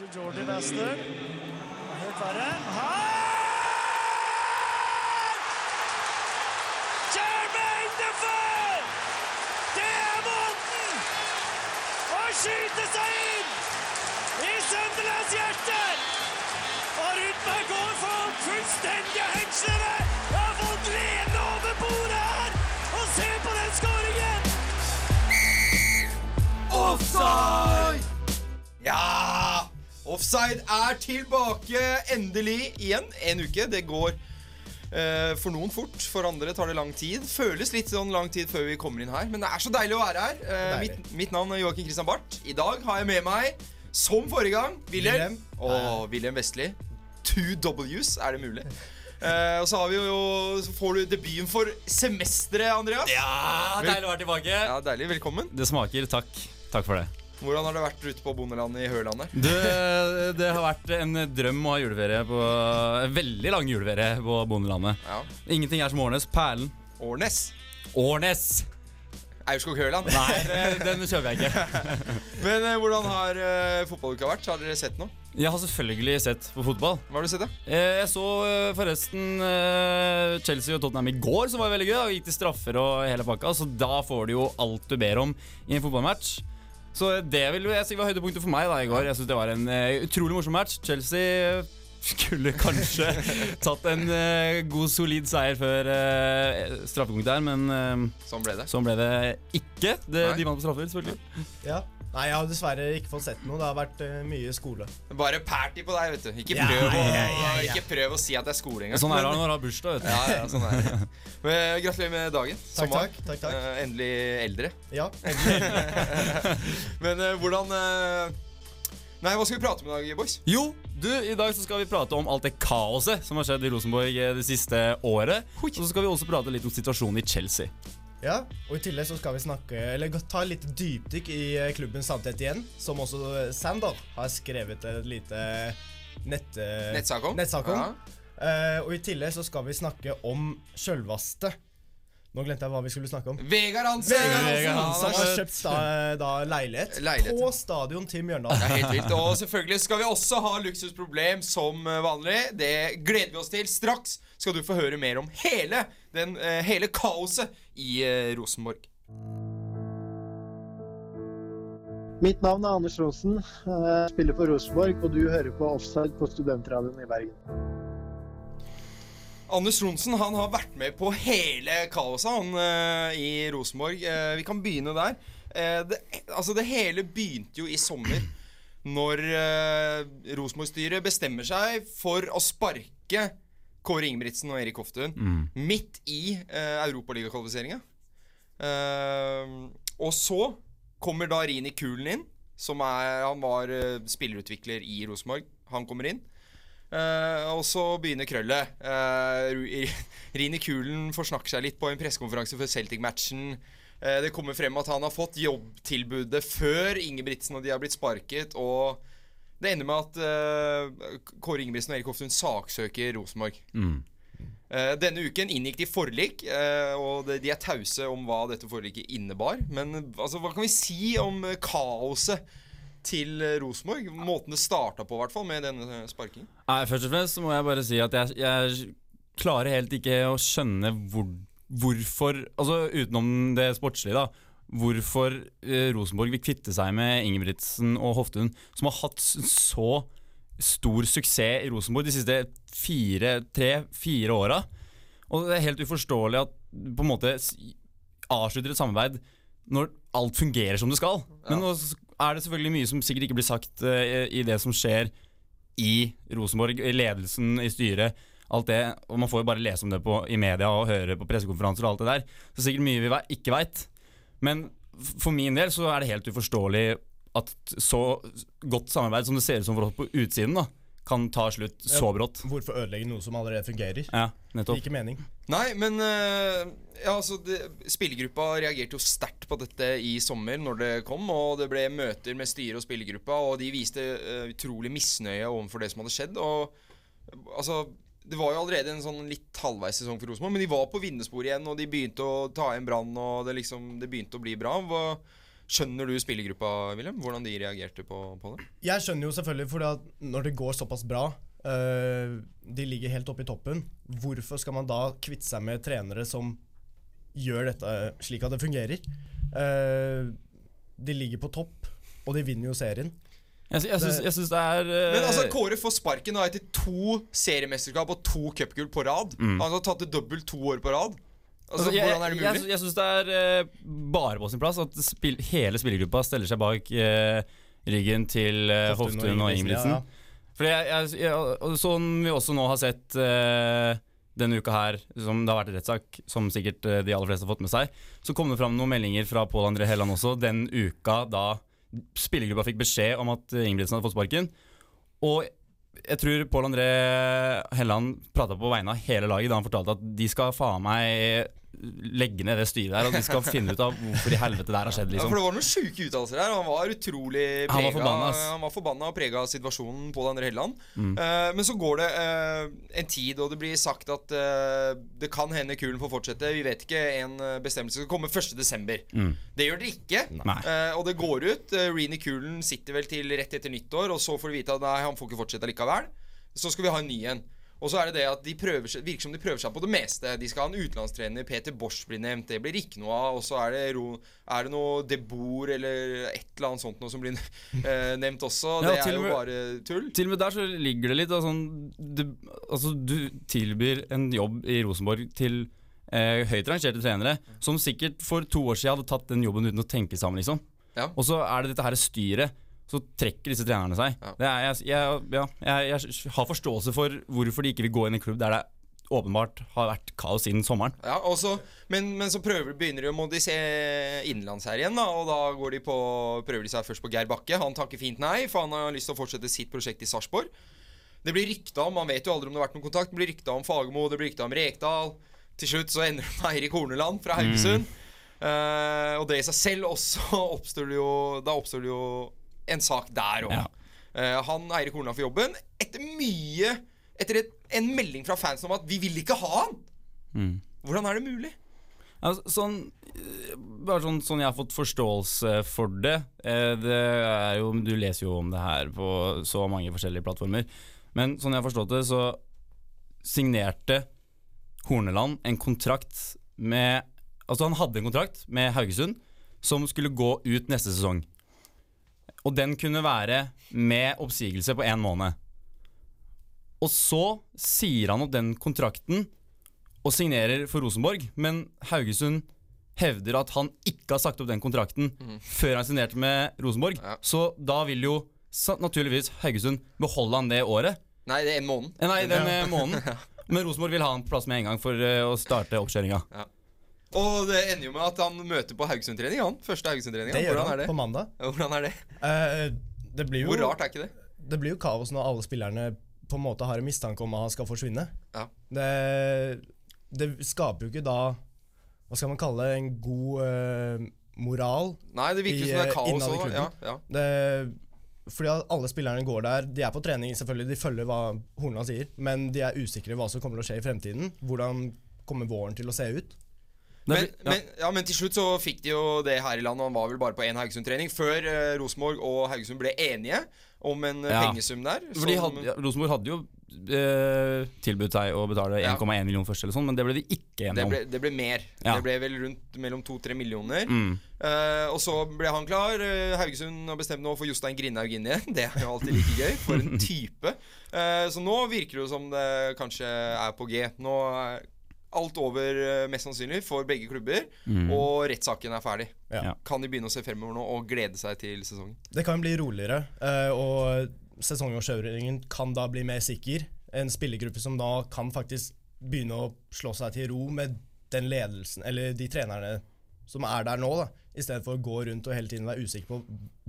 til Jordi Bester. Helt verre. Her! Jermaine Defoe! Det er måten å skyte seg inn i Sunderlands hjerte! Og Rudberg går for fullstendige hengslene! Jeg har fått lene over bordet her! Og se på den skåringen! Offside! Ja! Offside er tilbake endelig igjen. En uke. Det går uh, for noen fort, for andre tar det lang tid. Føles litt sånn lang tid før vi kommer inn her, men det er så deilig å være her. Uh, mitt, mitt navn er Joakim Christian Barth. I dag har jeg med meg, som forrige gang, Wilhelm. Wilhelm. Og Wilhelm Vestli. Two W's, er det mulig? Uh, og så har vi jo, så får du debuten for semesteret, Andreas. Ja, deilig å være tilbake. Ja, Deilig. Velkommen. Det smaker. Takk. Takk for det. Hvordan har det vært ute på bondelandet i Hørlandet? Det, det har vært en drøm å ha juleferie på Veldig lang juleferie på bondelandet. Ja. Ingenting er som Årnes. Perlen. Årnes. Årnes! Aurskog-Høland. Nei, den kjøper jeg ikke. Men eh, hvordan har uh, fotballuka vært? Har dere sett noe? Jeg har selvfølgelig sett på fotball. Hva har du sett, da? Eh, Jeg så eh, forresten eh, Chelsea og Tottenham i går, som var veldig gøy. Og gikk til straffer og hele pakka. Så da får du jo alt du ber om i en fotballmatch. Så det vil jeg si var høydepunktet for meg da i går. Jeg synes Det var en uh, utrolig morsom match. Chelsea skulle kanskje tatt en uh, god, solid seier før uh, straffekonk der, men uh, Sånn ble det. sånn ble det ikke. Det, de vant på straffer, selvfølgelig. Ja. Nei, jeg har dessverre ikke fått sett noe. Det har vært uh, mye skole. Bare party på deg, vet du. Ikke prøv, å, ja, ja, ja. Ikke prøv å si at det er skole engang. Sånn er det når du har bursdag. vet du. Ja, ja, sånn er det. Men, gratulerer med dagen. Takk, takk. takk, takk. Uh, endelig eldre. Ja, endelig. Men uh, hvordan eh, Nei, hva skal vi prate om i dag, boys? Jo, du, i dag så skal vi prate om alt det kaoset som har skjedd i Rosenborg eh, det siste året. Og så skal vi også prate litt om situasjonen i Chelsea. Ja, og I tillegg så skal vi snakke Eller ta litt dypdykk i klubbens klubben Samtidig igjen. Som også eh, Sander har skrevet et lite nett, eh, Nettsak om? nettsak om. Ja. Uh, og i tillegg så skal vi snakke om sjølvaste Nå glemte jeg hva vi skulle snakke om. Vegard Hansen! Vegard Hansen, som har kjøpt da, da leilighet, Leilighet. på stadion til Det er helt vilt. Og selvfølgelig skal vi også ha luksusproblem som eh, vanlig. Det gleder vi oss til. Straks skal du få høre mer om hele, den, eh, hele kaoset i eh, Rosenborg. Mitt navn er Anders Rosen. Jeg spiller for Rosenborg, og du hører på Offside på Studentradioen i Bergen. Anders Tronsen han har vært med på hele kaoset han, uh, i Rosenborg. Uh, vi kan begynne der. Uh, det, altså det hele begynte jo i sommer. Når Rosenborg-styret bestemmer seg for å sparke Kåre Ingebrigtsen og Erik Hoftun midt i uh, Europaligakvalifiseringa. Og så kommer da Rini Kulen inn. Som er, han var spillerutvikler i Rosenborg. Han kommer inn. Eh, og så begynner krøllet. Uh, Rini Kulen forsnakker seg litt på en pressekonferanse før Celtic-matchen. Uh, det kommer frem at han har fått jobbtilbudet før Ingebrigtsen og de har blitt sparket. Og det ender med at Kåre Ingebrigtsen og Erik Hoftun saksøker Rosenborg. Eh, denne uken inngikk de forlik, og de, er tause om hva dette forliket innebar. Men altså, hva kan vi si om kaoset til eh, Rosenborg? Måten det starta på, i hvert fall, med denne sparkingen. Nei, Først og fremst må jeg bare si at jeg, jeg klarer helt ikke å skjønne hvor, hvorfor Altså utenom det sportslige, da. Hvorfor eh, Rosenborg vil kvitte seg med Ingebrigtsen og Hoftun, som har hatt så stor suksess i Rosenborg de siste fire, tre-fire åra. Og det er helt uforståelig at på en måte avslutter et samarbeid når alt fungerer som det skal. Men nå s- er det selvfølgelig mye som sikkert ikke blir sagt uh, i det som skjer i Rosenborg, i ledelsen, i styret. Alt det, og Man får jo bare lese om det på, i media og høre på pressekonferanser. og alt det der Så sikkert mye vi ikke veit. Men for min del så er det helt uforståelig at så godt samarbeid som det ser ut som for oss på utsiden, da kan ta slutt så brått. Hvorfor ødelegge noe som allerede fungerer? Ja, nettopp. Ikke mening. Nei, men eh, ja, altså, det, spillergruppa reagerte jo sterkt på dette i sommer når det kom. Og det ble møter med styret og spillergruppa, og de viste uh, utrolig misnøye overfor det som hadde skjedd. Og altså Det var jo allerede en sånn litt halvveis sesong for Rosenborg, men de var på vinnersporet igjen, og de begynte å ta igjen Brann, og det liksom Det begynte å bli bra. Hva, Skjønner du spillergruppa, Wilhelm? Hvordan de reagerte på, på det? Jeg skjønner jo selvfølgelig, fordi at når det går såpass bra øh, De ligger helt oppe i toppen. Hvorfor skal man da kvitte seg med trenere som gjør dette slik at det fungerer? Uh, de ligger på topp, og de vinner jo serien. Jeg, jeg, syns, jeg syns det er uh, Men altså, Kåre får sparken da etter to seriemesterskap og to cupgull på rad. Han har tatt det dobbelt to år på rad. Altså, jeg, Hvordan er det jeg, mulig? jeg syns det er uh, bare på sin plass at spill, hele spillergruppa steller seg bak uh, ryggen til uh, Hoftun og Ingebrigtsen. Ja, ja. Jeg, jeg, jeg, Sånn vi også nå har sett denne uka her, som det har vært rettssak, som sikkert de aller fleste har fått med seg, så kom det fram noen meldinger fra Pål André Helland også den uka da spillergruppa fikk beskjed om at Ingebrigtsen hadde fått sparken. Og jeg tror Pål André Helland prata på vegne av hele laget da han fortalte at de skal faen meg legge ned det styret der, og de skal finne ut av hvorfor i helvete det her har skjedd. Ja, for liksom det var noen sjuke uttalelser her. Han var utrolig prega. Han var forbanna. Han var forbanna og prega situasjonen på André Helland. Mm. Uh, men så går det uh, en tid, og det blir sagt at uh, det kan hende kulen får fortsette. Vi vet ikke. En bestemmelse skal komme 1.12. Mm. Det gjør det ikke. Og det går ut. Uh, Reenie Kulen sitter vel til rett etter nyttår, og så får du vite at nei, han får ikke fortsette likevel. Så skal vi ha en ny en. Og så er det det at de prøver virker som de prøver seg på det meste. De skal ha en utenlandstrener. Peter Bosch blir nevnt. Det blir ikke noe av. Og så er det, ro, er det noe Debor eller et eller annet sånt noe som blir eh, nevnt også. Ja, det er jo med- bare tull. Til og med der så ligger det litt av sånn du, Altså, du tilbyr en jobb i Rosenborg til eh, høyt rangerte trenere, som sikkert for to år siden hadde tatt den jobben uten å tenke sammen, liksom. Ja. Og så er det dette her styret. Så trekker disse trenerne seg. Er, jeg, jeg, ja, jeg, jeg har forståelse for hvorfor de ikke vil gå inn i en klubb der det åpenbart har vært kaos siden sommeren. Ja, også, men, men så prøver, begynner de å se innenlands her igjen, da. Og da går de på, prøver de seg først på Geir Bakke. Han takker fint nei, for han har lyst til å fortsette sitt prosjekt i Sarpsborg. Det blir rykta om, man vet jo aldri om det har vært noen kontakt, det blir rykta om Fagermo, det blir rykta om Rekdal. Til slutt så ender det med Eirik Horneland fra Haugesund. Eh, og det i seg selv også oppstår det jo Da oppstår det jo en sak der òg. Ja. han Eirik Horneland for jobben etter mye Etter et, en melding fra fansen om at 'vi vil ikke ha han'. Mm. Hvordan er det mulig? Altså, sånn, eh, bare sånn, sånn jeg har fått forståelse for det, eh, det er jo, Du leser jo om det her på så mange forskjellige plattformer. Men sånn jeg har forstått det, så signerte Horneland en kontrakt med Altså han hadde en kontrakt med Haugesund som skulle gå ut neste sesong. Og den kunne være med oppsigelse på én måned. Og så sier han opp den kontrakten og signerer for Rosenborg, men Haugesund hevder at han ikke har sagt opp den kontrakten før han signerte med Rosenborg. Ja. Så da vil jo naturligvis Haugesund beholde han det året. Nei, det er en måned. Nei, den ja. måneden. Men Rosenborg vil ha han på plass med en gang for eh, å starte oppkjøringa. Og det ender jo med at han møter på Haugesund-trening. han Første Haugesund-trening. Det gjør Hvordan han er det? på mandag. Hvordan er det? Uh, det blir jo Hvor rart er ikke det? det blir jo kaos når alle spillerne på en måte har en mistanke om at han skal forsvinne. Ja. Det, det skaper jo ikke da Hva skal man kalle det? En god uh, moral. Nei, det virker I, som det er eh, kaos innad i klubben. Ja, ja. Det, fordi alle spillerne går der. De er på trening, selvfølgelig. De følger hva Horneland sier. Men de er usikre hva som kommer til å skje i fremtiden. Hvordan kommer våren til å se ut? Det Men, ja. men, ja, men til slutt så fikk de jo det her i landet. Han var vel bare på én Haugesund-trening før eh, Rosenborg og Haugesund ble enige om en eh, Ja. pengesum der. fordi som- hadde, ja, Rosenborg hadde jo eh, tilbudt seg å betale Ja. 1,1 million først, eller sånn, men det ble de ikke enige om. ble, det ble mer. Ja. Det ble vel rundt mellom to-tre millioner. Mm. Eh, og så ble han klar. Eh, Haugesund har bestemt nå for Jostein Grindhaug inn igjen. Det er jo alltid like gøy. For en type. Eh, så nå virker det som det kanskje er på G. Nå er alt over, eh, mest sannsynlig, for begge klubber. Og rettssaken er ferdig. Ja. Kan de begynne å se fremover nå og glede seg til sesongen? Det kan bli roligere, eh, og sesongoverkjøringen kan da bli mer sikker. En spillergruppe som da kan faktisk begynne å slå seg til ro med den ledelsen, eller de trenerne som er der nå, da. I stedet for å gå rundt og hele tiden være usikker på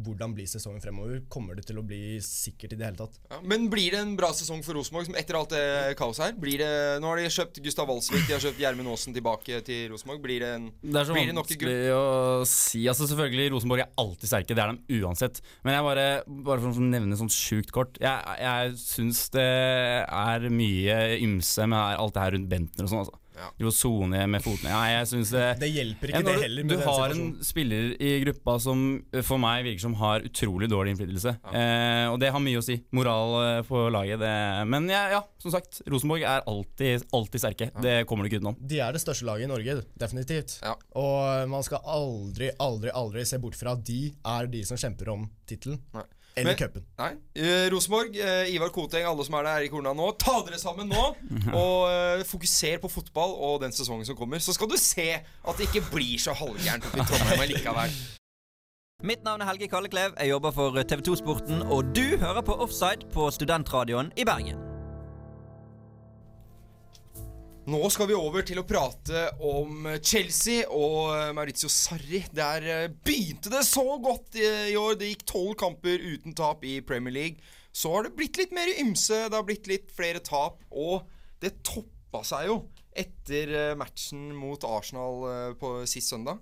hvordan blir sesongen fremover. Kommer det til å bli sikkert i det hele tatt? Ja, men blir det en bra sesong for Rosenborg som etter alt det kaoset her? Blir det, nå har de kjøpt Gustav Walsvik, de har kjøpt Gjermund Aasen tilbake til Rosenborg. Blir det en Det er så Blir det nok vanskelig å si. Altså Selvfølgelig, Rosenborg er alltid sterke, det er de uansett. Men jeg bare, bare for å nevne sånn sjukt kort Jeg, jeg syns det er mye ymse med alt det her rundt Bentner og sånn. Altså. Drive Jo, sone med fotene. Ja, jeg det Det hjelper ikke det heller. med Du den har en spiller i gruppa som eh, for meg virker som har utrolig dårlig innflytelse. Eh, og det har mye å si. Moral eh, på laget. Det. Men ja, ja, som sagt, Rosenborg er alltid, alltid sterke. Det kommer du ikke utenom. De er det største laget i Norge, definitivt. Ja. Og man skal aldri, aldri, aldri se bort fra at de er de som kjemper om tittelen. Eller cupen. Nei. Eh, Rosenborg, eh, Ivar Koteng, alle som er der, i korna nå. Ta dere sammen nå, og eh, fokuser på fotball og den sesongen som kommer. Så skal du se at det ikke blir så halvgærent oppe i Trondheim likevel. Mitt navn er Helge Kalleklev. Jeg jobber for TV 2 Sporten, og du hører på Offside på Studentradioen i Bergen. Nå skal vi over til å prate om Chelsea og eh, Maurizio Sarri. Der eh, begynte det så godt i, år. Det gikk tolv kamper uten tap i Premier League. Så har det blitt litt mer ymse. Det har blitt litt flere tap. Og det toppa seg jo etter eh, matchen mot Arsenal på sist søndag.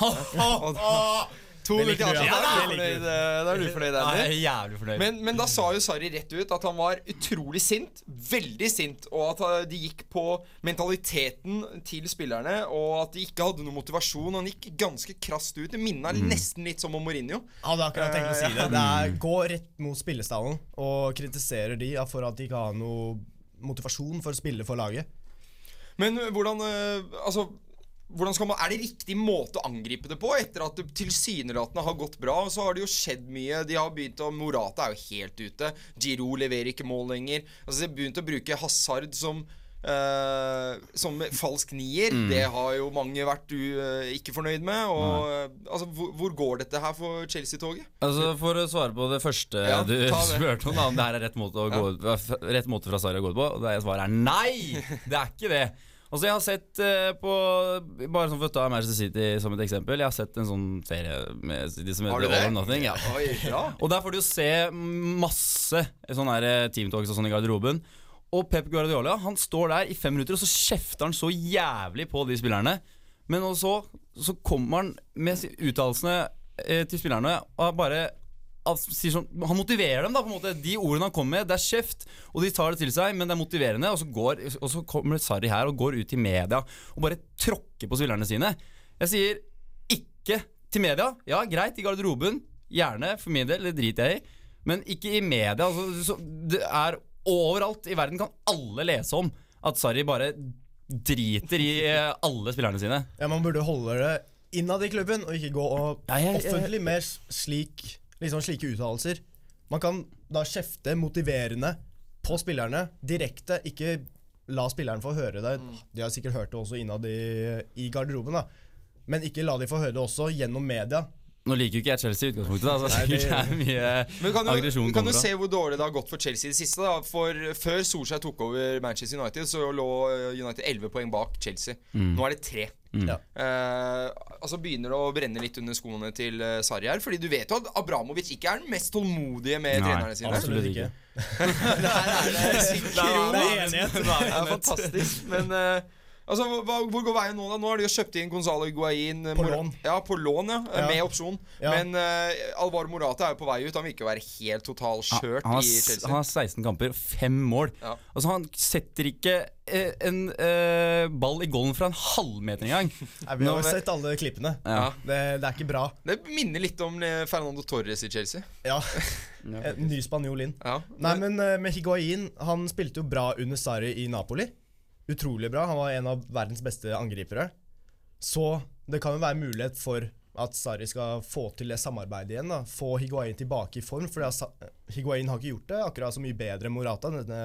Og- To Det null liker til ja. Arsenal. Da er du fornøyd, eh, Andy. er jævlig fornøyd. Men, men da sa jo Sarri rett ut at han var utrolig sint. Veldig sint. Og at eh, de gikk på mentaliteten til spillerne, og at de ikke hadde noe motivasjon. Han gikk ganske krast ut. Det minna nesten litt som om Mourinho. Hadde akkurat tenkt å si det. Det er Gå rett mot spillestallen og kritiserer de for at de ikke har noe motivasjon for å spille for laget. Men eh, hvordan eh, Altså man, Er det riktig måte å angripe det på etter at det tilsynelatende har gått bra? og Så har det jo skjedd mye. De har begynt å Morata er jo helt ute. Giroud leverer ikke mål lenger. Altså De har begynt å bruke Hazard som eh, som falsk nier. Det har jo mange vært u, eh, ikke fornøyd med. Og eh, altså hvor, hvor går dette her for Chelsea-toget? Altså For å svare på det første Ja, du spurte om, da, om det her er rett måte, å gå, rett måte fra Sarri å gå ut på, og det svaret er nei! Det er ikke det. Altså Jeg har sett eh, på Bare sånn for å ta Manchester City som et eksempel. Jeg har sett en sånn serie med City som heter? All or Nothing. Ja. Oi, ja. Og der får du jo se masse sånne eh, teamtalks og sånn i garderoben. Og Pep Guardiola han står der i fem minutter, og så kjefter han så jævlig på de spillerne. Men også, så kommer han med uttalelsene eh, til spillerne og bare sånn, Han motiverer dem, da. på en måte De ordene han kommer med, det er kjeft, og de tar det til seg, men det er motiverende. Og så, går, og så kommer Sarri her og går ut i media og bare tråkker på spillerne sine. Jeg sier ikke til media. Ja, greit, i garderoben. Gjerne, for min del. Det driter jeg i. Men ikke i media. Altså, så det er Overalt i verden kan alle lese om at Sarri bare driter i eh, alle spillerne sine. Ja, Man burde holde det innad i klubben, og ikke gå og offentlig med slik, liksom slike uttalelser. Man kan da kjefte motiverende på spillerne direkte. Ikke la spilleren få høre det. De har sikkert hørt det også innad i, i garderoben, da. Men ikke la de få høre det også gjennom media. Nå liker jo ikke jeg Chelsea i utgangspunktet, da, så Nei, det- er mye Men kan du, aggresjon kan du se hvor dårlig det har gått for Chelsea i det siste? da For Før Solskjær tok over Manchester United, så lå eh, United 11 poeng bak Chelsea. Nå er det 3. Ja. Uh, altså Begynner det å brenne litt under skoene til uh, Sarri her? Fordi du vet jo at Abramovic ikke er den mest tålmodige med Nei, trenerne sine. absolutt ikke. Det er enighet. Det er fantastisk. Men eh, altså, hva, hvor går veien nå, da? Nå har de jo kjøpt inn Gonzalo Higuain. eh, På Mor- lån. Ja, på lån, ja. eh, Ja. Med opsjon. Ja. Men uh, Alvaro Morata er jo på vei ut. Han virker å være helt totalskjørt Han i Chelsea. han har 16 kamper, fem mål. Ja. Altså Han setter ikke eh, en eh, ball i golden fra en halvmeter engang. Vi har jo sett alle klippene. Ja. Det, det er ikke bra. Det minner litt om Fernando Torres i Chelsea. Ja. En ny spanjol inn. Ja. Nei, men med Higuain Han spilte jo bra under Sarri i Napoli. Utrolig bra. Han var en av verdens beste angripere. Så det kan jo være mulighet for at Sarri skal få til det samarbeidet igjen. da Få Higuain tilbake i form. For Higuain har ikke gjort det akkurat så mye bedre enn Morata denne,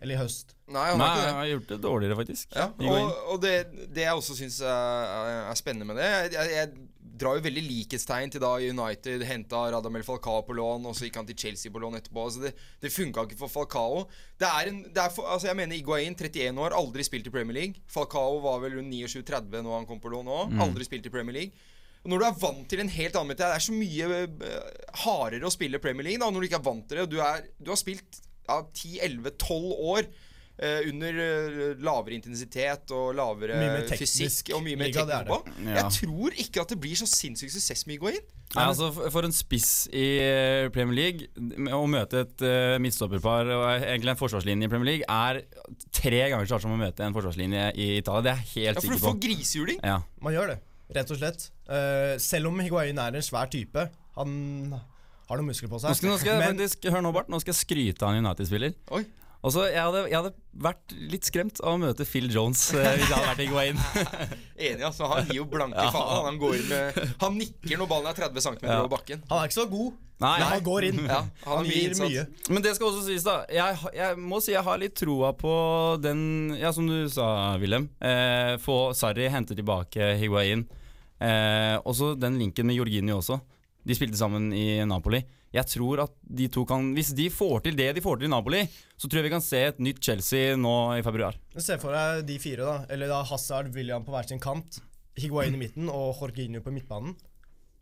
eller i høst. Nei, han Nei, har ikke det. han har gjort det dårligere, faktisk. Ja, og, og det, det jeg også syns er, er spennende med det jeg, jeg drar jo veldig likhetstegn til da United henta Radamel Falcao på lån, og så gikk han til Chelsea på lån etterpå. Altså det det funka ikke for Falcao. Det er en, det er for, altså jeg mener Iguain, 31 år, aldri spilt i Premier League. Falcao var vel rundt 29-30 når han kom på lån òg. Aldri spilt i Premier League. Når du er vant til en helt annen metode Det er så mye eh, hardere å spille Premier League da når du ikke er vant til det. Du, er, du har spilt ja, 10-11-12 år under eh, lavere intensitet og lavere Mye fysikk og mye mer er teknisk på. Ja. Jeg tror ikke at det blir så sinnssyk suksess med Higuain. Nei, altså for- en spiss i eh, Premier League å møte et uh, midtstopperpar og egentlig en forsvarslinje i Premier League er tre ganger så hardt som å møte en forsvarslinje i Italia. Det er jeg helt Ja, for du får grisehjuling. Ja. Man gjør det, rett og slett. Uh, selv om Higuain er en svær type, han har noen muskler på Nå seg. skal, nå skal jeg Men faktisk, hør nå, Bart. Nå skal jeg skryte av en United-spiller. Oi. Altså, jeg hadde, jeg hadde vært litt skremt av å møte Phil Jones eh, hvis jeg hadde vært Higuain. Enig, altså. Han gir jo blanke faen. Han, går inn med, han nikker når ballen er 30 cm Ja. over bakken. han er ikke så god, Nei. men han går inn. Ja, han han gir innsats. mye. Men det skal også sies, da. Jeg, jeg må si jeg har litt troa på den Ja, som du sa, Wilhelm. Eh, få Sarri hente tilbake Higuain. Eh, også den linken med Jorginho også. De spilte sammen i Napoli. Jeg tror at de to kan Hvis de får til det de får til i Napoli, så tror jeg vi kan se et nytt Chelsea nå i februar. Se for deg de fire, da. Eller da Hazard, William på hver sin kant. Higuain i midten og Jorginho på midtbanen.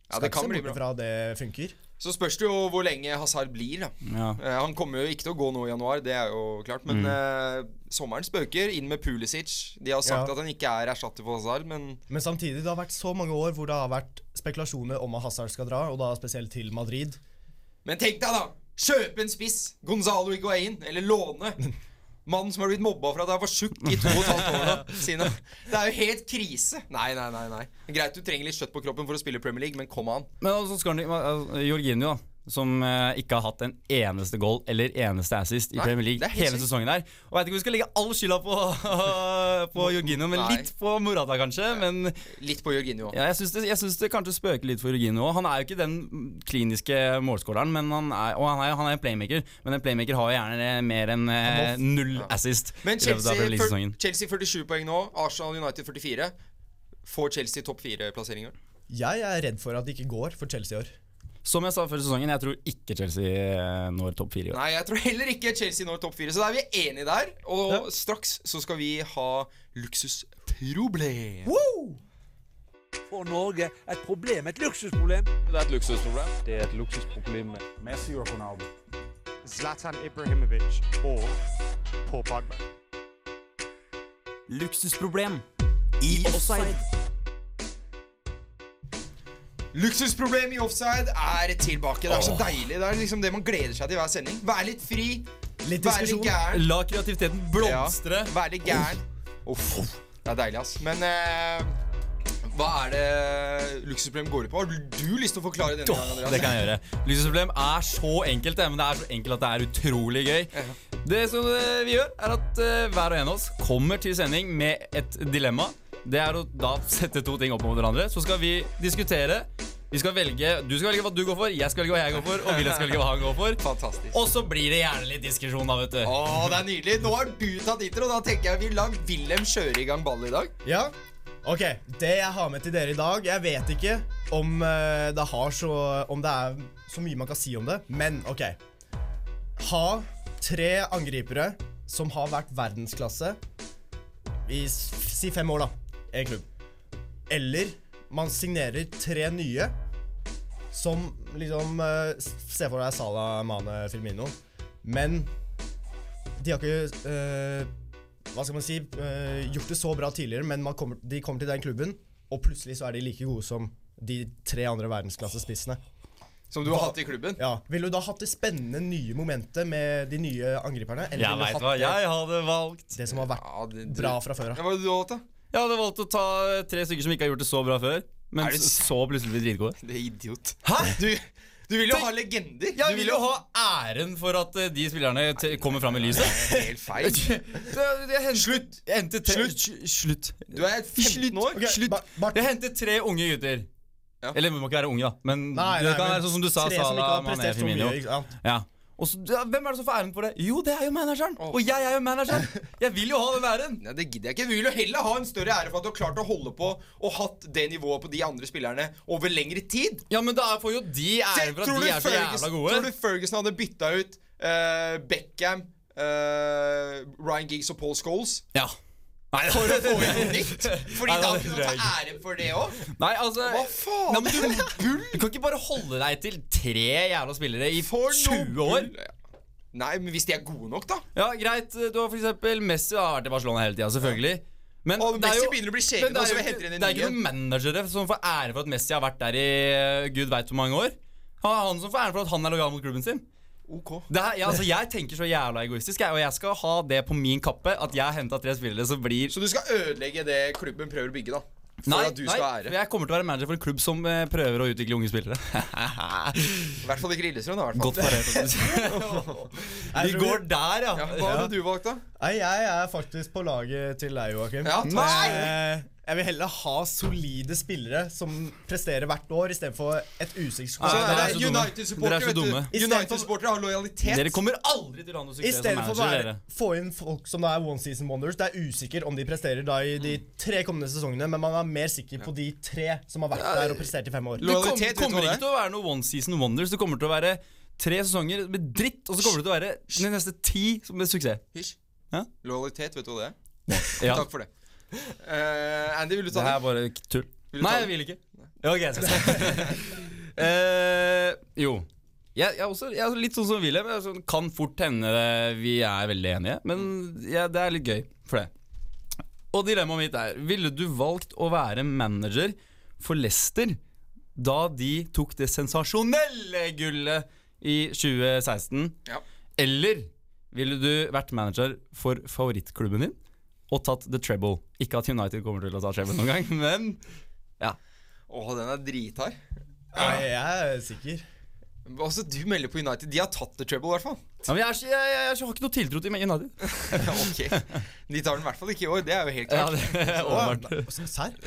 Ja, det kan bli bra. fra det funker. Så spørs det jo hvor lenge Hazard blir. da Ja. uh, Han kommer jo ikke til å gå nå i januar, det er jo klart. Men eh, sommeren spøker. Inn med Pulisic. De har sagt Ja. at han ikke er erstatter for Hazard, men Men samtidig, det har vært så mange år hvor det har vært spekulasjoner om at Hazard skal dra, og da spesielt til Madrid. Men tenk deg, da! Kjøpe en spiss! Gonzalo Higuain. Eller låne. Mannen som har blitt mobba for at han var tjukk i to og et halvt år. Sine. Det er jo helt krise. Nei, nei, nei. nei Greit du trenger litt kjøtt på kroppen for å spille Premier League, men kom an. Men altså skal han, altså, Jorginho, da. Som eh, ikke har hatt en eneste goal eller eneste assist i Nei, Premier det League er helt hele sykt. sesongen her. Og jeg vet ikke om vi skal legge all skylda på, på Jorginho, men Nei. litt på Morata kanskje. Men Litt på Jorginho. ja, jeg syns det, jeg syns det kanskje spøker litt for Jorginho. Han er jo ikke den kliniske målskåreren, men han er, og han er, han er en playmaker. Men en playmaker har jo gjerne mer enn eh, null assist. Men i løpet av Chelsea, fyr- League-sesongen. Chelsea 47 poeng nå. Arsenal United 44. Får Chelsea topp fire-plasseringer? Jeg er redd for at det ikke går for Chelsea i år. Som jeg sa før sesongen, jeg tror ikke Chelsea eh, når topp fire i år. Nei, jeg tror heller ikke Chelsea når topp fire. Så da er vi enige der. Og Ja. straks så skal vi ha luksusproblem. For Norge et problem, et luksusproblem. Det er et luksusproblem. Det er et luksusproblem med Messi og Ronaldo. Zlatan Ibrahimovic og Paul Pogba. Luksusproblem i offside. Luksusproblem i offside er tilbake. Det er så deilig. Det er liksom det man gleder seg til i hver sending. Vær litt fri. Litt diskusjon. gæren. La kreativiteten blomstre. Ja, vær litt gæren. Uff. Det er deilig, ass. Men uh, hva er det luksusproblem går ut på? Har du lyst til å forklare denne gangen, Andreas? Det kan jeg gjøre. Luksusproblem er så enkelt, men det er så enkelt at det er utrolig gøy. Det som eh, vi gjør, er at eh, hver og en av oss kommer til sending med et dilemma. Det er å da sette to ting opp mot hverandre. Så skal vi diskutere. Vi skal velge, Du skal velge hva du går for, jeg skal velge hva jeg går for, og Wilhelm skal velge hva han går for. Fantastisk. Og så blir det gjerne litt diskusjon, da, vet du. Å, det er nydelig. Nå har du tatt intro. Da tenker jeg vi lar Wilhelm kjøre i gang ballet i dag. Ja, ok. Det jeg har med til dere i dag Jeg vet ikke om, eh, det, har så, om det er så mye man kan si om det, men ok. Ha tre angripere som har vært verdensklasse i si fem år, da, en klubb. Eller man signerer tre nye som liksom eh, Se for deg Salah, Mane, Filmino. Men de har ikke eh, hva skal man si, eh, gjort det så bra tidligere, men man kommer, de kommer til den klubben, og plutselig så er de like gode som de tre andre verdensklassespissene. Som du har hatt i klubben. Ja, Ville du da hatt det spennende nye momentet med de nye angriperne? Eller Jeg veit hva jeg hadde valgt. det som har vært Ja, det, bra fra før Ja, av? hva hadde du valgt, da? Jeg hadde valgt å ta tre stykker som ikke har gjort det så bra før, men det så plutselig blir dritgode. Det er idiot. Hæ? Du, du vil jo Tenk- ha legender. Jeg du vil jo ha æren for at eh, de spillerne t kommer fram i lyset. Helt feil. Slutt! Jeg hentet tre Slutt. Slutt. Du er 15 år. Okay, Slutt. Ba- Jeg hentet tre unge gutter. Ja. Eller vi må ikke være unge, da. Men Nei, det nei, kan men være sånn som du sa, Salah, Mané, prestert så mye, Firmino. ikke sant? Ja. Og så, ja, hvem er det som får æren for det? Jo, det er jo manageren! Og jeg er jo manageren! Jeg vil jo ha den æren! Nei, det gidder jeg ikke. Vi vil jo heller ha en større ære for at du har klart å holde på og hatt det nivået på de andre spillerne over lengre tid. Ja, men da får jo de æren for at de er så jævla gode. tror du Ferguson hadde bytta ut uh, Beckham, uh, Ryan Giggs og Paul Scholes Ja. Nei, for å få inn nytt? Fordi da kan du ta ære for det òg. Nei, altså Hva faen? Nei, men du, du kan ikke bare holde deg til tre jævla spillere i For 20 år. bull. Nei, men hvis de er gode nok, da. Ja, greit. Du har for eksempel Messi har vært i Barcelona hele tida, selvfølgelig. Men Og er Messi jo- begynner å bli det er så jo henter inn en Det er ny ikke noen managere som får ære for at Messi har vært der i eh, gud veit hvor mange år. Han er han som får ære for at han er lojal mot klubben sin. Ok. Det er, ja, altså, jeg tenker så jævla egoistisk, jeg, og jeg skal ha det på min kappe at jeg henta tre spillere som blir Så du skal ødelegge det klubben prøver å bygge, da? For Nei, at du nei, skal ære? jeg kommer til å være manager for en klubb som eh, prøver å utvikle unge spillere. I hvert fall ikke Lillestrøm, da. i hvert fall. Godt parert. Vi går der, ja. Ja, hva hadde du valgt, da? Nei, jeg er faktisk på laget til deg, Joakim. Ja, nei! Jeg vil heller ha solide spillere som presterer hvert år, istedenfor et usikkert er er det. United-supportere, er. United-supportere har lojalitet. Dere kommer aldri til å ha noe I suksess som manager. å få inn folk som da er one season wonders. Det er usikker om de presterer da i de tre kommende sesongene, men man er mer sikker på de tre som har vært der og prestert i fem år. Det kom, Lojalitet, vet kommer ikke til å være noe one season wonders. Det kommer til å være tre sesonger med dritt, og så kommer det til å være de neste ti som med suksess. Hysj. Ja? Lojalitet, vet du hva det er? Ja. Takk for det. Eh, Andy, vil du ta den? Det er bare tull. Nei, jeg vil ikke. Ok, jeg skal se. Eh, jo. Jeg, jeg, også, jeg er litt sånn som Wilhelm. jeg Sånn, kan fort hende vi er veldig enige, men ja, det er litt gøy for det. Og dilemmaet mitt er Ville du valgt å være manager for Leicester da de tok det sensasjonelle gullet i 2016? Ja. Eller ville du vært manager for favorittklubben din og tatt the treble? Ikke at United kommer til å ta treble noen gang, men Åh, den er drithard. Nei, jeg er sikker. Altså, du melder på United. De har tatt the treble, i hvert fall. ja, men jeg, er, jeg, jeg, jeg har ikke noe tiltro til United. Ok. De tar den i hvert fall ikke i år. Det er jo helt Ja, klart. det er. Å, Serr?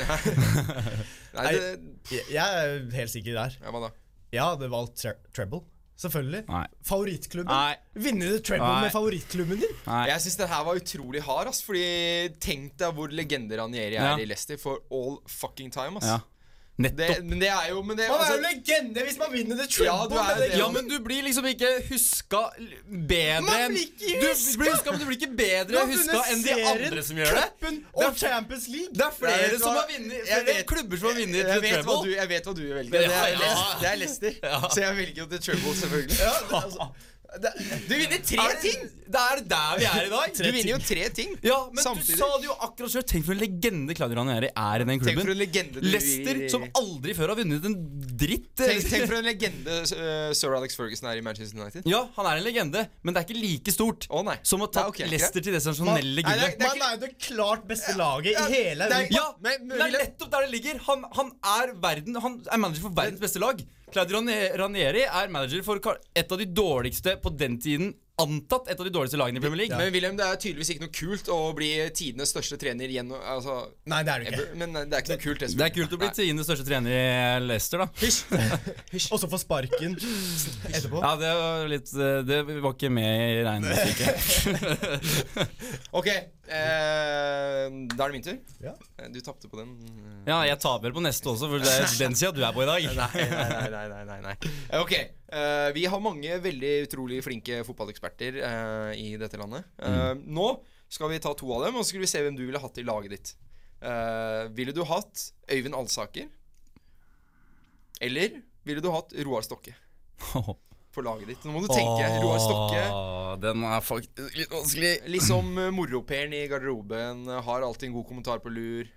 Nei, det, Jeg jeg er helt sikker der. ja, hva da? Jeg hadde valgt tre treble. Selvfølgelig. Nei. Favorittklubben. Nei. Vinne the treble med favorittklubben din. Nei. Jeg syns den her var utrolig hard, ass. Fordi tenk deg hvor legende Ranieri er Ja. i Leicester for all fucking time, ass. Ja. Det, men det er jo men det, Man er jo altså, legende hvis man vinner the Triple. Ja, er det. Ja, men du blir liksom ikke huska bedre Man blir ikke Du blir huska, men du blir ikke bedre huska enn de andre som gjør det. Cupen Det er- og Champions League. Det er Jeg flere vet som hva- har vunnet jeg Flere vet- klubber som har vunnet jeg, The vet hva du, Treble. jeg vet hva du velger. Det er, ja. Leicester, det er Leicester. Ja. Så jeg velger jo The Trouble, selvfølgelig. Ja, det, altså, det, Du vinner tre Er ting! Det er der vi er i dag. Du vinner jo tre ting. Ja, men Samtidig. du sa det jo akkurat selv. Tenk for en legende Claudio Ranieri er i den klubben. Tenk for en legende Leicester, som aldri før har vunnet en dritt. Tenk, tenk for en legende uh, sir Alex Ferguson er i Manchester United. Ja, han er en legende, men det er ikke like stort oh, nei som å ta Nei, ok. Leicester til det sensasjonelle Nei, gullet. det er man er jo det klart beste laget i hele Europa. Ja, Men- men det er nettopp der det ligger. Han, han er verden Han er manager for verdens beste lag. Claudio Ranieri er manager for et av de dårligste på den tiden Antatt et av de dårligste lagene i Premier League. Men William, det er tydeligvis ikke noe kult å bli tidenes største trener gjennom altså, Nei, det er det ever. ikke. Men det er ikke noe kult. Det er kult å bli tidenes største trener i Leicester, da. Og så få sparken etterpå. Ja, det var litt eh, Det var ikke med i regnestykket. Ok, eh, da er det min tur. Ja. Eh, Du tapte på den. eh. Ja, jeg taper på neste også, for det er den sida du er på i dag. Nei, nei, nei, nei, nei, nei. Eh, Ok, eh, vi har mange veldig utrolig flinke fotballeksperter eh, i dette landet. Eh, Nå skal vi ta to av dem, og så skal vi se hvem du ville hatt i laget ditt. Eh, ville du hatt Øyvind Alsaker? Eller ville du hatt Roar Stokke på laget ditt? Nå må du tenke. Roar Stokke. Den er faktisk litt vanskelig. Liksom moroperen i garderoben. Har alltid en god kommentar på lur.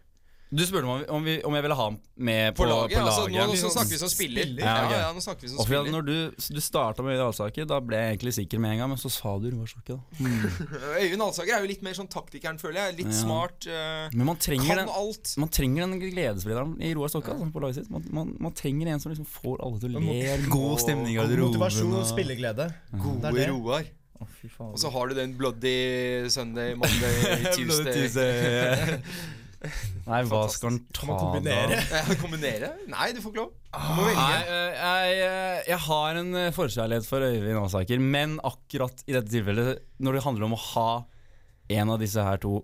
Du spurte meg om, om, vi, om jeg ville ha ham med på, På laget? på altså, nå, nå snakker vi som spiller. Ja, okay. Ja, ja, nå snakker vi som Og spiller. når du, du starta med Øyvind Alsaker, da ble jeg egentlig sikker med en gang, men så sa du Roar Stokke, da. Øyvind Alsaker er jo litt mer sånn taktikeren, føler jeg. Litt Ja. smart. Uh, Men man trenger kan den alt. Man trenger den gledessprederen i Roar Stokke altså, på laget sitt. Man, man, man trenger en som liksom får alle til å le. God stemning i garderoben. Motivasjon og spilleglede. Gode Det det. Roar. Oh, fy faen. Og så har du den bloody Sunday, Monday, Tuesday. Nei, hva skal han ta man kombinere? da? Ja, Kombinere? Nei, du får ikke lov. Du må Nei, velge. eh, jeg, eh, jeg har en eh, forkjærlighet for Øyvind Aasaker, men akkurat i dette tilfellet, når det handler om å ha en av disse her to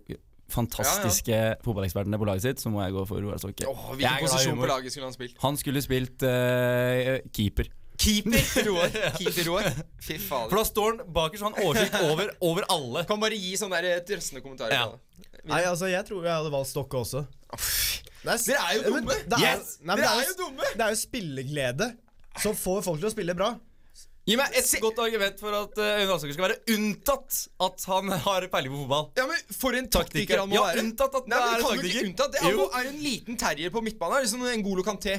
fantastiske fotballekspertene på laget sitt, så må jeg gå for Roar Stokke. Hvilken posisjon på laget skulle han spilt? Han skulle spilt uh, keeper. Keeper Roar. Keeper Roar. Fy For da står han bakerst, så har han oversikt over, over alle. Kan bare gi sånne der trøstende kommentarer. Ja. Nei, altså, jeg tror jeg hadde valgt Stokke også. Det er, Dere er jo dumme. Det er, Yes! nei, men Dere det er jo dumme. Det er jo spilleglede som får folk til å spille bra. Gi meg et godt argument for at uh, Øyvind Alsaker skal være unntatt at han har peiling på fotball. Ja, men For en Taktiker. han må Ja, være. unntatt at Nei, men er kan du taktiker. ikke unntatt det? er Jo. er en liten terrier på midtbanen. her, Liksom en Golo Kanté.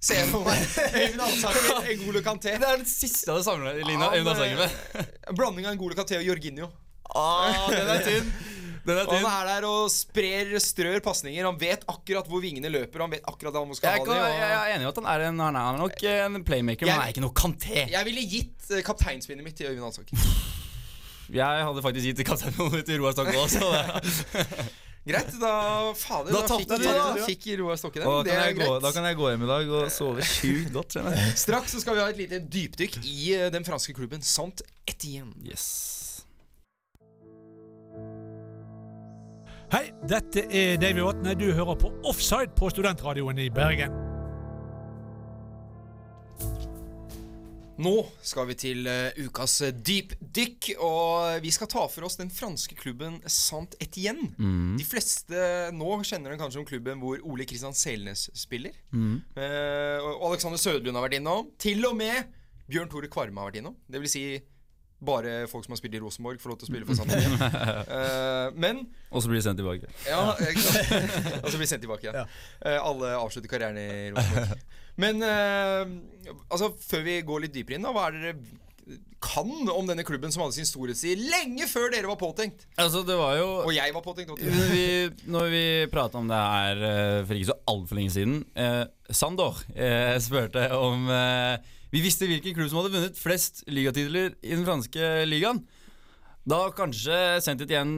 Se for meg. Øyvind Alsaker, en Golo Kanté. Det er den siste av det sammenligna Øyvind Alsaker med. eh, En blanding av en Golo Kanté og Jorginho. Ah, den er tynn. Den er Og han er der og sprer, strør pasninger. Han vet akkurat hvor vingene løper. Han vet akkurat hvor han skal Jeg, ha kan, det. jeg, jeg er enig i at han er en, han er nok en playmaker, men han er ikke noe kanté. jeg ville gitt eh, kapteinspinnet mitt til Øyvind Alsaker. Jeg hadde faktisk gitt kapteinen til Roar Stokke også. Greit, da Fader, Da da, fikk, du, da. da fikk Roar Stokke den. Og Det er jeg gå, greit. da kan jeg gå hjem i dag og sove sjukt godt. Straks så skal vi ha et lite dypdykk i eh, den franske klubben Sant Etienne. Yes. Hei, dette er David Vatne. Du hører på Offside på Studentradioen i Bergen. Nå skal vi til eh, ukas eh, dypdykk, og vi skal ta for oss den franske klubben Sant Etienne. Mm. De fleste nå kjenner den kanskje om klubben hvor Ole Kristian Selnes spiller. Mm. Eh, og Alexander Sødlund har vært innom. Til og med Bjørn Tore Kvarme har vært innom. Det vil si bare folk som har spilt i Rosenborg, får lov til å spille for Sandefjord. Etienne. Eh, men Og så blir de sendt tilbake. ja, ikke sant? Og så blir de sendt tilbake igjen. Uh, alle avslutter karrieren i Rosenborg. Men uh, altså, før vi går litt dypere inn, da, hva er det dere kan om denne klubben som hadde sin storhetstid lenge før dere var påtenkt? Altså, det var jo Og jeg var påtenkt. vi, Når vi prata om det her for ikke så altfor lenge siden eh, Sandor eh, spurte om eh, vi visste hvilken klubb som hadde vunnet flest ligatitler i den franske ligaen. Da kanskje sendt ut igjen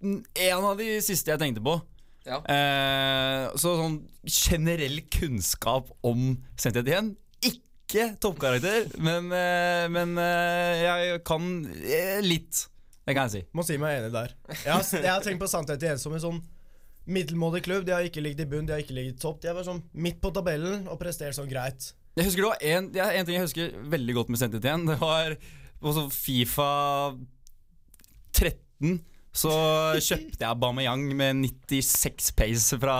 en av de siste jeg tenkte på. Ja. Eh, så sånn generell kunnskap om Saint igjen Ikke toppkarakter, men, eh, men eh, jeg kan eh, litt. Det kan jeg si. Må si meg enig der. Jeg har, jeg har tenkt på Sannhet igjen som en sånn middelmådig klubb. De har ikke ligget i bunn, de har ikke ligget i topp. De er bare sånn midt på tabellen og presterer sånn greit. Jeg husker det var en, er en ting jeg husker veldig godt med Saint Etienne. Det var sånn Fifa 13. Så kjøpte jeg Bameyang med 96 pace fra,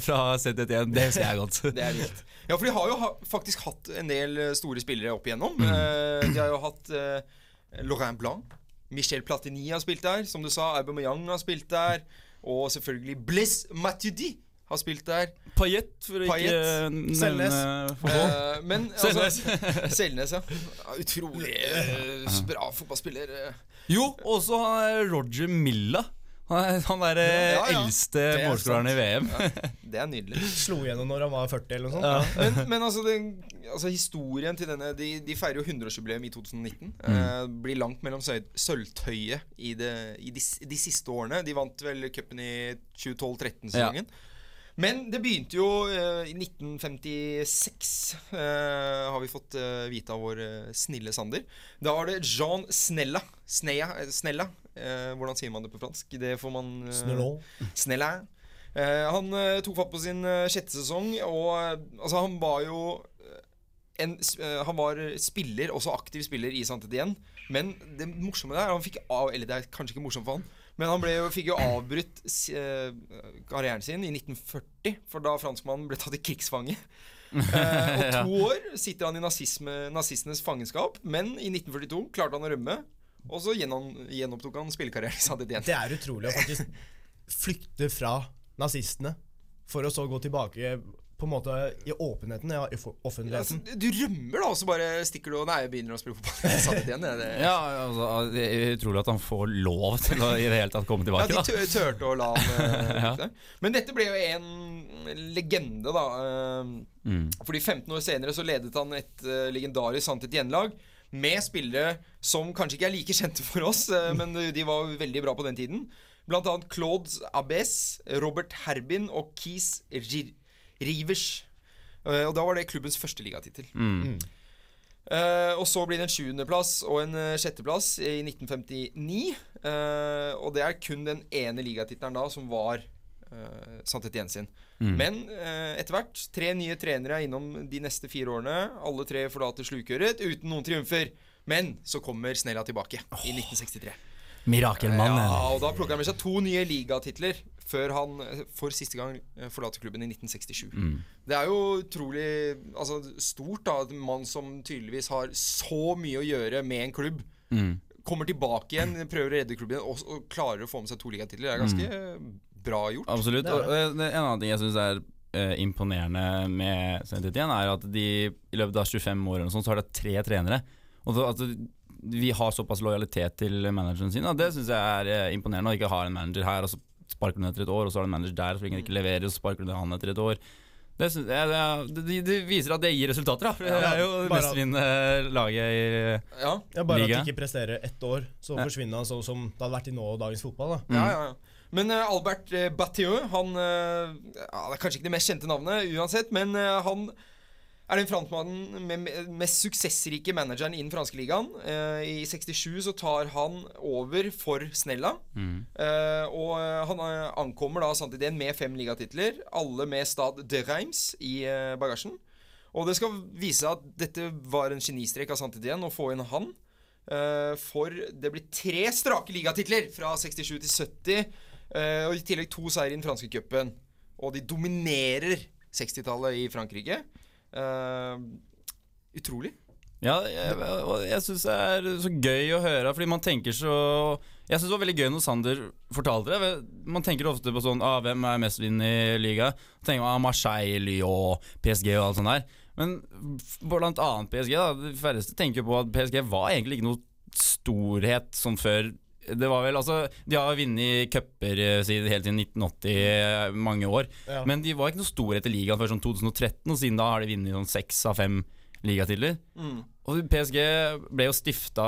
fra Saint Etienne. Det husker jeg godt. Det er vilt. Ja, for de har jo ha, faktisk hatt en del eh, store spillere opp igjennom. Mm. Eh, de har jo hatt uh, Laurent Blanc. Michel Platini har spilt der. Som du sa, Aubameyang har spilt der. Og selvfølgelig Blaise Matuidi har spilt der. Payet, for å ikke nevne Selnes. Uh. Eh, men Selnes. altså Selnes, ja. Ja, Utrolig uh, bra fotballspiller. eh. Jo, også så er Roger Milla. Han er Ja, ja. eldste er målskåreren i VM. Det er nydelig. Slo igjennom når han var 40 eller noe sånt. Men, men altså, den, altså historien til denne De, de feirer jo 100-årsjubileum i 2019. Eh, blir langt mellom sølvtøyet i, det, i de, de siste årene. De vant vel cupen i 2012-13-sesongen. Men det begynte jo eh, i 1956, eh, har vi fått eh, vite av vår snille Sander. Da var det Jean Snella. Eh, Snella. Eh, hvordan sier man det på fransk? Det får man Snellon. Snella. Eh, han tok fatt på sin sjette sesong, og altså, han var jo en, Han var spiller, også aktiv spiller i Santet igjen. Men det morsomme der han fikk av, Eller det er kanskje ikke morsomt for han, men han ble jo, fikk jo avbrutt eh, karrieren sin i 1940, for da franskmannen ble tatt i krigsfange. Eh, og to år sitter han i nazisme, nazistenes fangenskap, men i 1942 klarte han å rømme. Og så gjenopptok han spillekarrieren Det er utrolig å faktisk flykte fra nazistene for å så gå tilbake på en måte i åpenheten, ja, i offentligheten. Ja, offentligheten. du rømmer, da, og så bare stikker du og Nei, jeg begynner å spille fotball. Igjen. Det, Ja, altså, det er utrolig at han får lov til å i det hele tatt komme tilbake. Ja, de turte å la han eh, Ja. Men dette ble jo en legende, da. eh, Mm. Fordi 15 år senere så ledet han et uh, legendarisk Santet Gjenlag med spillere som kanskje ikke er like kjente for oss, eh, men de var veldig bra på den tiden. Blant annet Claude Abbes, Robert Herbin og Keith Ri- Rivers. Eh, og da var det klubbens første ligatittel. Mm. Uh, og så blir det en sjuendeplass og en eh, sjetteplass i 1959. Uh, og det er kun den ene ligatittelen da som var uh, Santet Etienne sin. Mm. Men etter hvert, tre nye trenere er innom de neste fire årene. Alle tre forlater slukøret uten noen triumfer. Men så kommer Snella tilbake i 1963. Mirakelmannen. Ja, og da plukker han med seg to nye ligatitler før han eh, for siste gang eh, forlater klubben i 1967. Mm. Det er jo utrolig altså, stort da at en mann som tydeligvis har så mye å gjøre med en klubb, Mm. kommer tilbake igjen, prøver å redde klubben og, og klarer å få med seg to ligatitler. Det er ganske Mm. bra gjort. Absolutt. Og, og en annen ting jeg syns er uh, imponerende med Etienne, er at de i løpet av 25 år eller noe sånt, så har de tre trenere. Og at vi har såpass lojalitet til manageren sin, og det syns jeg er eh, imponerende. Å ikke ha en manager her, og så sparker du den etter et år, og så har du en manager der, og så lenge det ikke leverer, og så sparker du han etter et år. Det, synes det, er- det, det viser at det gir resultater, da. For det er jo det mest mestvinnende laget i Ja, Ja, bare Liga. at de ikke presterer ett år, så Ja. forsvinner han sånn som det hadde vært i nå og dagens fotball. da ja, ja, ja. Men uh, Albert uh, Battieu, han uh, ja, Det er kanskje ikke det mest kjente navnet uansett, men han er den franskmannen med med mest suksessrike manageren i den franske ligaen. Eh, I 67 så tar han over for Snella. Eh, og eh, han ankommer da samtidig med fem ligatitler, alle med Stad de Reims i uh, bagasjen. Og det skal vise at dette var en genistrek av Santidén å få inn han. For det blir tre strake ligatitler fra 67 til 70. eh, og i tillegg to seier i den franske cupen. Og de dominerer 60-tallet i Frankrike. Eh, utrolig. Ja, jeg, jeg syns det er så gøy å høre, fordi man tenker så Jeg syns det var veldig gøy når Sander fortalte det. Man tenker ofte på sånn ah, Hvem er mestvinnende i liga? Tenker man ah, Marseille, Lyon, PSG og alt sånt der. Men blant annet PSG, da. De færreste tenker på at PSG var egentlig ikke noe storhet sånn før. Det var vel, altså De har vunnet cuper eh, helt siden 1980, eh, mange år. Ja. Men de var ikke noe store etter ligaen før sånn 2013, og siden da har de vunnet sånn seks av fem ligatitler. Og PSG ble jo stifta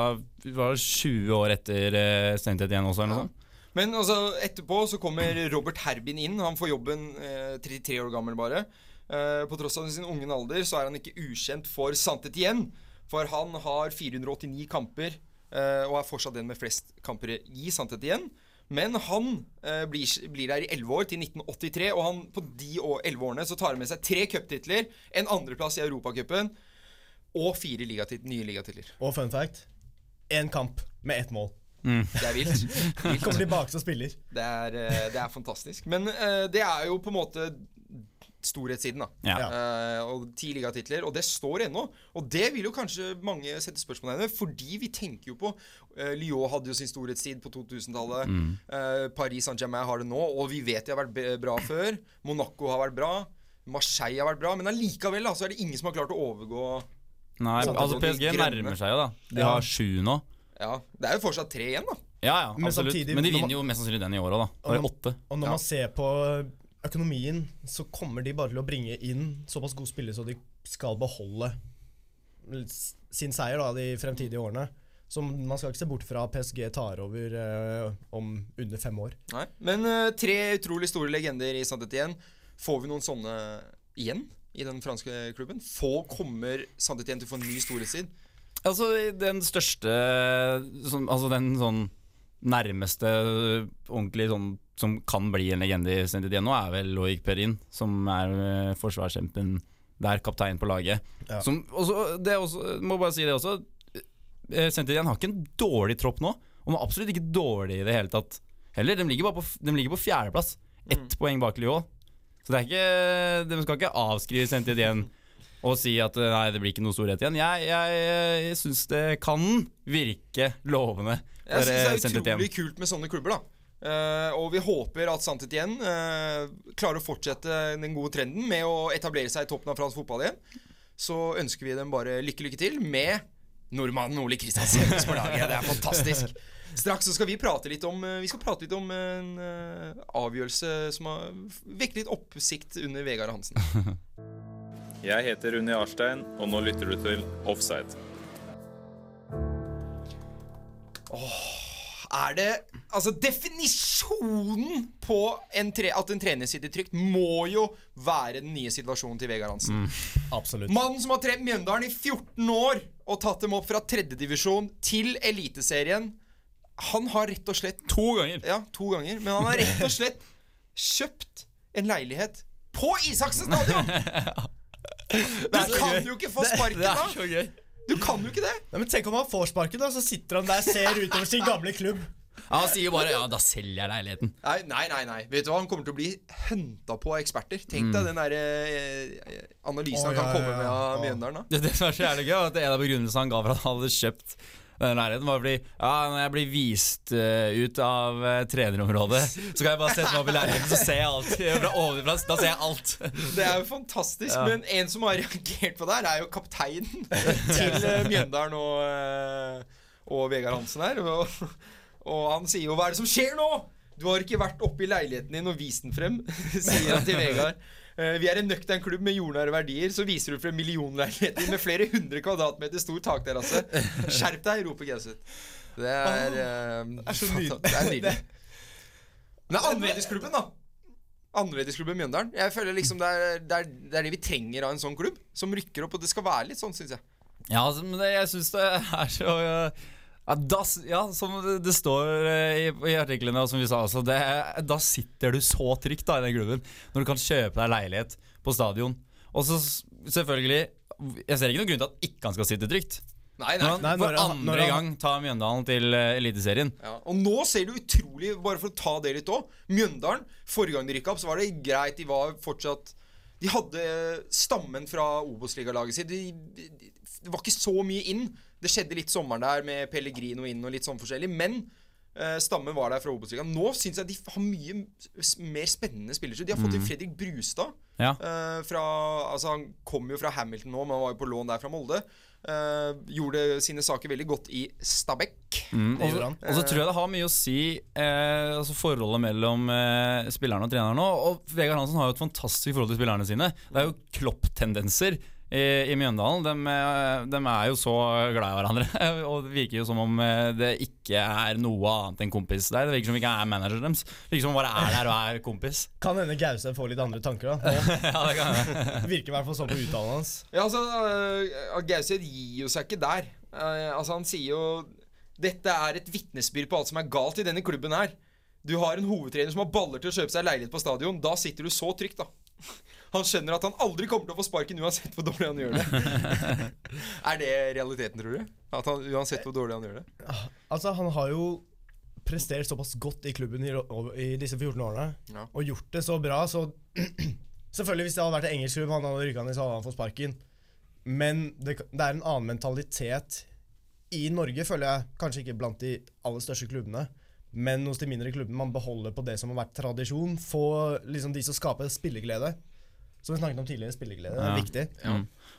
var det 20 år etter uh, Saint igjen også, eller noe sånt. Men altså, etterpå så kommer Robert Herbin inn. Han får jobben eh, 33 år gammel bare. Eh, på tross av sin unge alder så er han ikke ukjent for Santet igjen. For han har 489 kamper eh, og er fortsatt den med flest kamper i sannhet igjen. Men han eh, blir, blir der i 11 år, til 1983, og han, på de å- 11 årene så tar han med seg tre cuptitler, en andreplass i Europacupen og fire ligatit nye ligatitler. Og fun fact én kamp med ett mål. Det er vilt. vilt. Kommer tilbake som spiller. Det er, eh, det er fantastisk. Men eh, det er jo på en måte storhetssiden, da. Ja. uh, og ti ligatitler. Og det står ennå. Og det vil jo kanskje mange sette spørsmålstegn ved, fordi vi tenker jo på uh, Lyon hadde jo sin storhetstid på 2000-tallet. Eh, Paris Saint-Germain har det nå, og vi vet de har vært bra før. Monaco har vært bra. Marseille har vært bra. Men allikevel da, så er det ingen som har klart å overgå Nei, Sånn, altså PSG nærmer seg jo, da. De Ja. har sju nå. Ja, Det er jo fortsatt tre igjen, da. Ja, ja, Men absolutt. samtidig- Men de vinner jo mest sannsynlig den i år òg, da. Da er det åtte. Og når Ja. man ser på økonomien, så kommer de bare til å bringe inn såpass gode spillere så de skal beholde sin seier da, de fremtidige årene. Så man skal ikke se bort fra at PSG tar over eh, om under fem år. Nei. Men eh, tre utrolig store legender i Saint-Étienne. Får vi noen sånne igjen i den franske klubben? Få kommer Saint-Étienne til å få en ny storhetstid? Altså, den største sånn, Altså den sånn nærmeste ordentlig sånn som kan bli en legende i Saint Etienne nå, er vel Loic Perrin, som er eh, forsvarskjempen der, kaptein på laget. Ja. Som også, det også, må bare si det også, eh, Saint Etienne har ikke en dårlig tropp nå, og den er absolutt ikke dårlig i det hele tatt. Heller, de ligger bare på, de ligger på fjerdeplass, ett poeng bak Lyon. Så det er ikke, de skal ikke avskrive Saint Etienne og si at eh, nei, det blir ikke noe storhet igjen. Jeg, jeg, jeg syns det kan virke lovende. Jeg eh, syns det er utrolig kult med sånne klubber, da. Eh, og vi håper at Santet igjen uh, klarer å fortsette den gode trenden med å etablere seg i toppen av fransk fotball igjen. Så ønsker vi dem bare lykke, lykke til med nordmannen Ole Kristiansen på laget. Det er fantastisk. Straks så skal vi prate litt om uh, Vi skal prate litt om en avgjørelse som har vekket litt oppsikt under Vegard Hansen. Jeg heter Unni Arstein, og nå lytter du til Offside. Er det Altså, definisjonen på en tre, at en trener sitter trygt, må jo være den nye situasjonen til Vegard Hansen. Absolutt. Mannen som har trent Mjøndalen i 14 år og tatt dem opp fra tredjedivisjon til Eliteserien. Han har rett og slett To ganger. Ja, to ganger. Men han har rett og slett kjøpt en leilighet på Isaksen stadion! Du kan jo ikke få sparken Det er da! så gøy. Du kan jo ikke det! Nei, men Tenk om han får sparken, da, så sitter han der ser utover sin gamle klubb. Ja, Han sier bare ja, da selger jeg leiligheten. Nei, nei, nei, nei. Vet du hva, Han kommer til å bli henta på av eksperter. Tenk deg den der eh, analysen Å, han kan ja, komme ja, med av. Mjøndalen. da Det, det som er så jævlig gøy, var at en av begrunnelsene han ga for at han hadde kjøpt den nærheten var fordi ja, når jeg blir vist uh, ut av uh, trenerområdet, så kan jeg bare sette meg opp i leiligheten, så ser jeg alt. Fra ovenfra, da ser jeg alt. Det er jo fantastisk. Ja. Men en som har reagert på det her, er jo kapteinen til uh, Mjøndalen og, og Vegard Hansen her. Og, og han sier jo 'Hva er det som skjer nå?' Du har ikke vært oppe i leiligheten din og vist den frem, sier han til Vegard. Eh, Vi er en nøktern klubb med jordnære verdier. Så viser du frem millionleiligheter med flere hundre kvadratmeter stor takterrasse. Skjerp deg, roper Gauseth. Det er, Det er så nydelig. Det er nydelig. Men er annerledesklubben, da. Annerledesklubben Mjøndalen. Jeg føler liksom det er, det, er, det er det vi trenger av en sånn klubb. Som rykker opp. Og det skal være litt sånn, syns jeg. Ja, altså, men det, jeg syns det er så ja, da, ja, som det, det står øh, i, i artiklene, og som vi sa også, det, da sitter du så trygt da i den klubben. Når du kan kjøpe deg leilighet på stadion. Og så selvfølgelig Jeg ser ikke noen grunn til at ikke han skal sitte trygt. Nei, Når Nei, for når han- andre når han- gang tar Mjøndalen til uh, Eliteserien. Ja, og nå ser du utrolig Bare for å ta det litt òg. Mjøndalen, forrige gang de rykka opp, så var det greit. De var fortsatt De hadde stammen fra Obos-ligalaget sitt. De, de, det var ikke så mye inn. Det skjedde litt sommeren der med Pellegrino inn og litt sånn forskjellig. Men eh, stammen var der fra Obos-ligaen. Nå syns jeg de har mye mer spennende spillere. De har fått inn Fredrik Brustad. Ja. eh, fra, altså Han kom jo fra Hamilton nå, men han var jo på lån der fra Molde. Uh, gjorde sine saker veldig godt i Stabæk. Mm, og, og så tror jeg det har mye å si eh, Altså forholdet mellom eh, spillerne og treneren nå. Og Vegard Hansen har jo et fantastisk forhold til spillerne sine. Det er jo klopp-tendenser i, i Mjøndalen. De, er jo så glad i hverandre. Og det virker jo som om eh, det ikke er noe annet enn kompis der. Det virker som om ikke er manageren deres. Det virker som om bare er der og er kompis. Kan hende Gause får litt andre tanker, da. ja, det kan virker i hvert fall sånn på uttalen hans. Ja, altså, uh, Gause gir jo seg ikke der. Uh, altså, han sier jo Dette er et vitnesbyrd på alt som er galt i denne klubben her. Du har en hovedtrener som har baller til å kjøpe seg leilighet på stadion. Da sitter du så trygt, da. Han skjønner at han aldri kommer til å få sparken uansett hvor dårlig han gjør det. er det realiteten, tror du? At han, Uansett hvor dårlig han gjør det? Altså, han har jo prestert såpass godt i klubben i, i disse 14 årene, Ja. og gjort det så bra, så Selvfølgelig, hvis det hadde vært en engelsk klubb, han hadde rykka ned, så hadde han fått sparken. Men det, det er en annen mentalitet i Norge, føler jeg. Kanskje ikke blant de aller største klubbene, men hos de mindre klubbene. Man beholder på det som har vært tradisjon. Få liksom de som skaper spilleglede. Som vi snakket om tidligere, spilleglede det er Ja. viktig. Ja.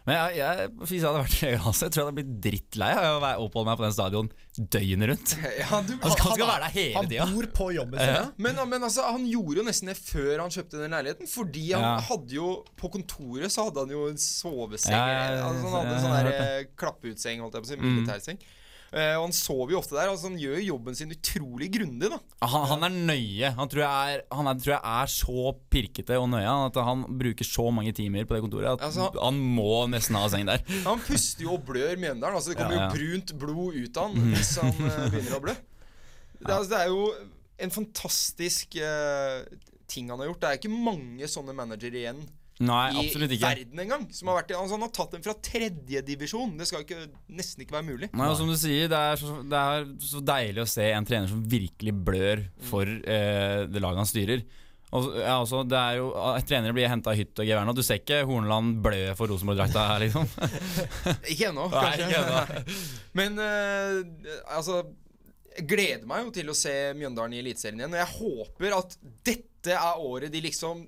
Men jeg, jeg, hvis jeg hadde vært Hansen, jeg tror jeg hadde blitt drittlei av å oppholde meg på den stadion døgnet rundt. Ja, du, Han skal, han skal være der hele Han tida. bor på jobben sin. Ja, men, men altså, han gjorde jo nesten det før han kjøpte den leiligheten. Fordi han Ja. hadde jo På kontoret så hadde han jo en soveseng. Ja, ja, ja, altså, han hadde ja, sånn eh, klappeutseng, holdt jeg på å si. Mm. Militærseng. Eh, og han sover jo ofte der. Altså, han gjør jo jobben sin utrolig grundig, da. Han, han er nøye. Han tror jeg er, han er, tror jeg er så pirkete og nøye at han bruker så mange timer på det kontoret at Altså- han må nesten ha seng der. Han puster jo og blør Mjøndalen. Altså, det kommer Ja, ja. jo brunt blod ut av han hvis han eh, begynner å blø. Det, altså, det er jo en fantastisk uh, ting han har gjort. Det er ikke mange sånne managere igjen Nei, i absolutt ikke. verden engang. Altså, han har tatt dem fra tredjedivisjon. Det skal ikke, nesten ikke være mulig. Nei, og som du sier, det er, så, det er så deilig å se en trener som virkelig blør for eh, det laget han styrer. Og, ja, også, det er jo, eh, Trenere blir henta i hytt og gevær nå. Du ser ikke Horneland blø for Rosenborg-drakta her, liksom. Ikke ennå, Nei, ikke. Men eh, altså Jeg gleder meg jo til å se Mjøndalen i Eliteserien igjen. Og jeg håper at dette er året de liksom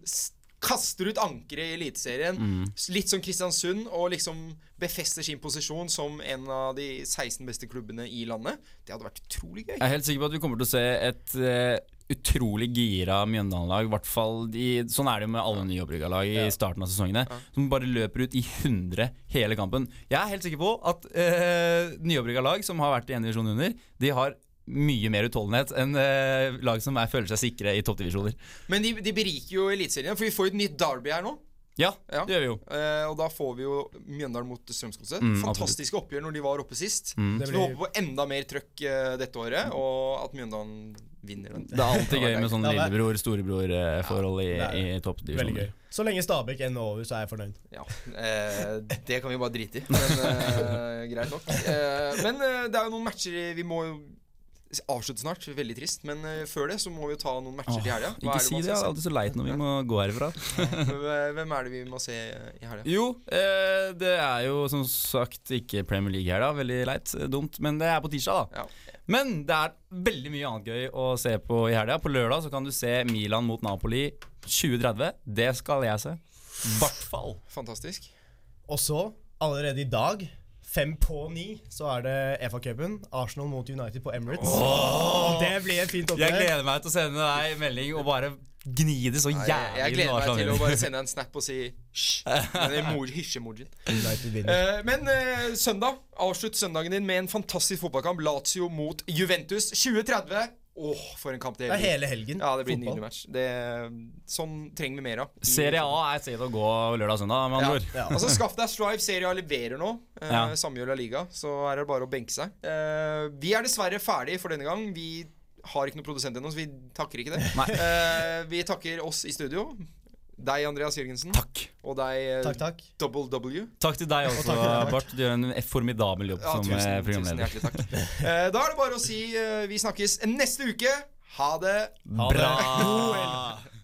kaster ut ankeret i Eliteserien. Mm. Litt som Kristiansund, og liksom befester sin posisjon som en av de 16 beste klubbene i landet. Det hadde vært utrolig gøy. Jeg er helt sikker på at vi kommer til å se et uh, utrolig gira Mjøndalen-lag. hvert fall i- Sånn er det jo med alle nyopprykka lag i starten av sesongene. Som bare løper ut i 100 hele kampen. Jeg er helt sikker på at uh, nyopprykka lag som har vært i en divisjon under, de har mye mer utholdenhet enn eh, lag som er, føler seg sikre i toppdivisjoner. Men de, de beriker jo Eliteserien, for vi får jo et nytt Derby her nå. Ja, Ja. det gjør vi jo. Eh, og da får vi jo Mjøndalen mot Strømsgodset. Mm, Fantastiske oppgjør når de var oppe sist. Mm. Så vi håper på enda mer trøkk eh, dette året, og at Mjøndalen vinner den. Det er alltid gøy med sånn lillebror-storebror-forhold i, ja, i, i toppdivisjoner. Så lenge Stabæk ender over, så er jeg fornøyd. Ja, eh, Det kan vi bare drite i. Men eh, greit nok. Eh, men eh, det er jo noen matcher vi må jo avslutte snart. Veldig trist. Men eh, før det så må vi jo ta noen matcher til helga. Ikke si det si det, jeg er alltid så leit når vi må gå herifra. Hvem er det vi må se i helga? Jo, eh, det er jo som sagt ikke Premier League her, da. Veldig leit. eh, Dumt. Men det er på tirsdag, da. Ja. Men det er veldig mye annet gøy å se på i helga. På lørdag så kan du se Milan mot Napoli 2030. Det skal jeg se. Hvert fall. Fantastisk. Og så, allerede i dag, fem på ni, så er det FA-cupen. Arsenal mot United på Emirates. Oh! det blir et fint Jeg gleder meg til å sende deg melding og bare gni det så jævlig. jævlig. jeg, jeg gleder meg til å bare sende en snap og si hysj. Men, uh. Eh, men uh, søndag, avslutt søndagen din med en fantastisk fotballkamp. Lazio mot Juventus 2030. Åh, for en kamp det Det er hele helgen. Ja, det blir en nylig nydelig match. Det, sånn trenger vi mer av. Serie A er et sted å gå lørdag og søndag, med andre ord. Ja. Altså Skaff deg Strive. Serie A leverer nå. Eh, Ja. La Liga. Så er det bare å benke seg. Eh, vi er dessverre ferdig for denne gang. Vi har ikke noen produsent ennå, så vi takker ikke det. Nei. Eh, vi takker oss i studio. Deg, Andreas Jørgensen. Takk. Og deg, eh, Takk, takk. Double W. Takk til deg også, til deg, Bart. Du gjør en formidabel jobb Ja, som tusen, programleder. tusen hjertelig takk. Eh, da er det bare å si eh, vi snakkes neste uke. Ha det. Ha det. Bra!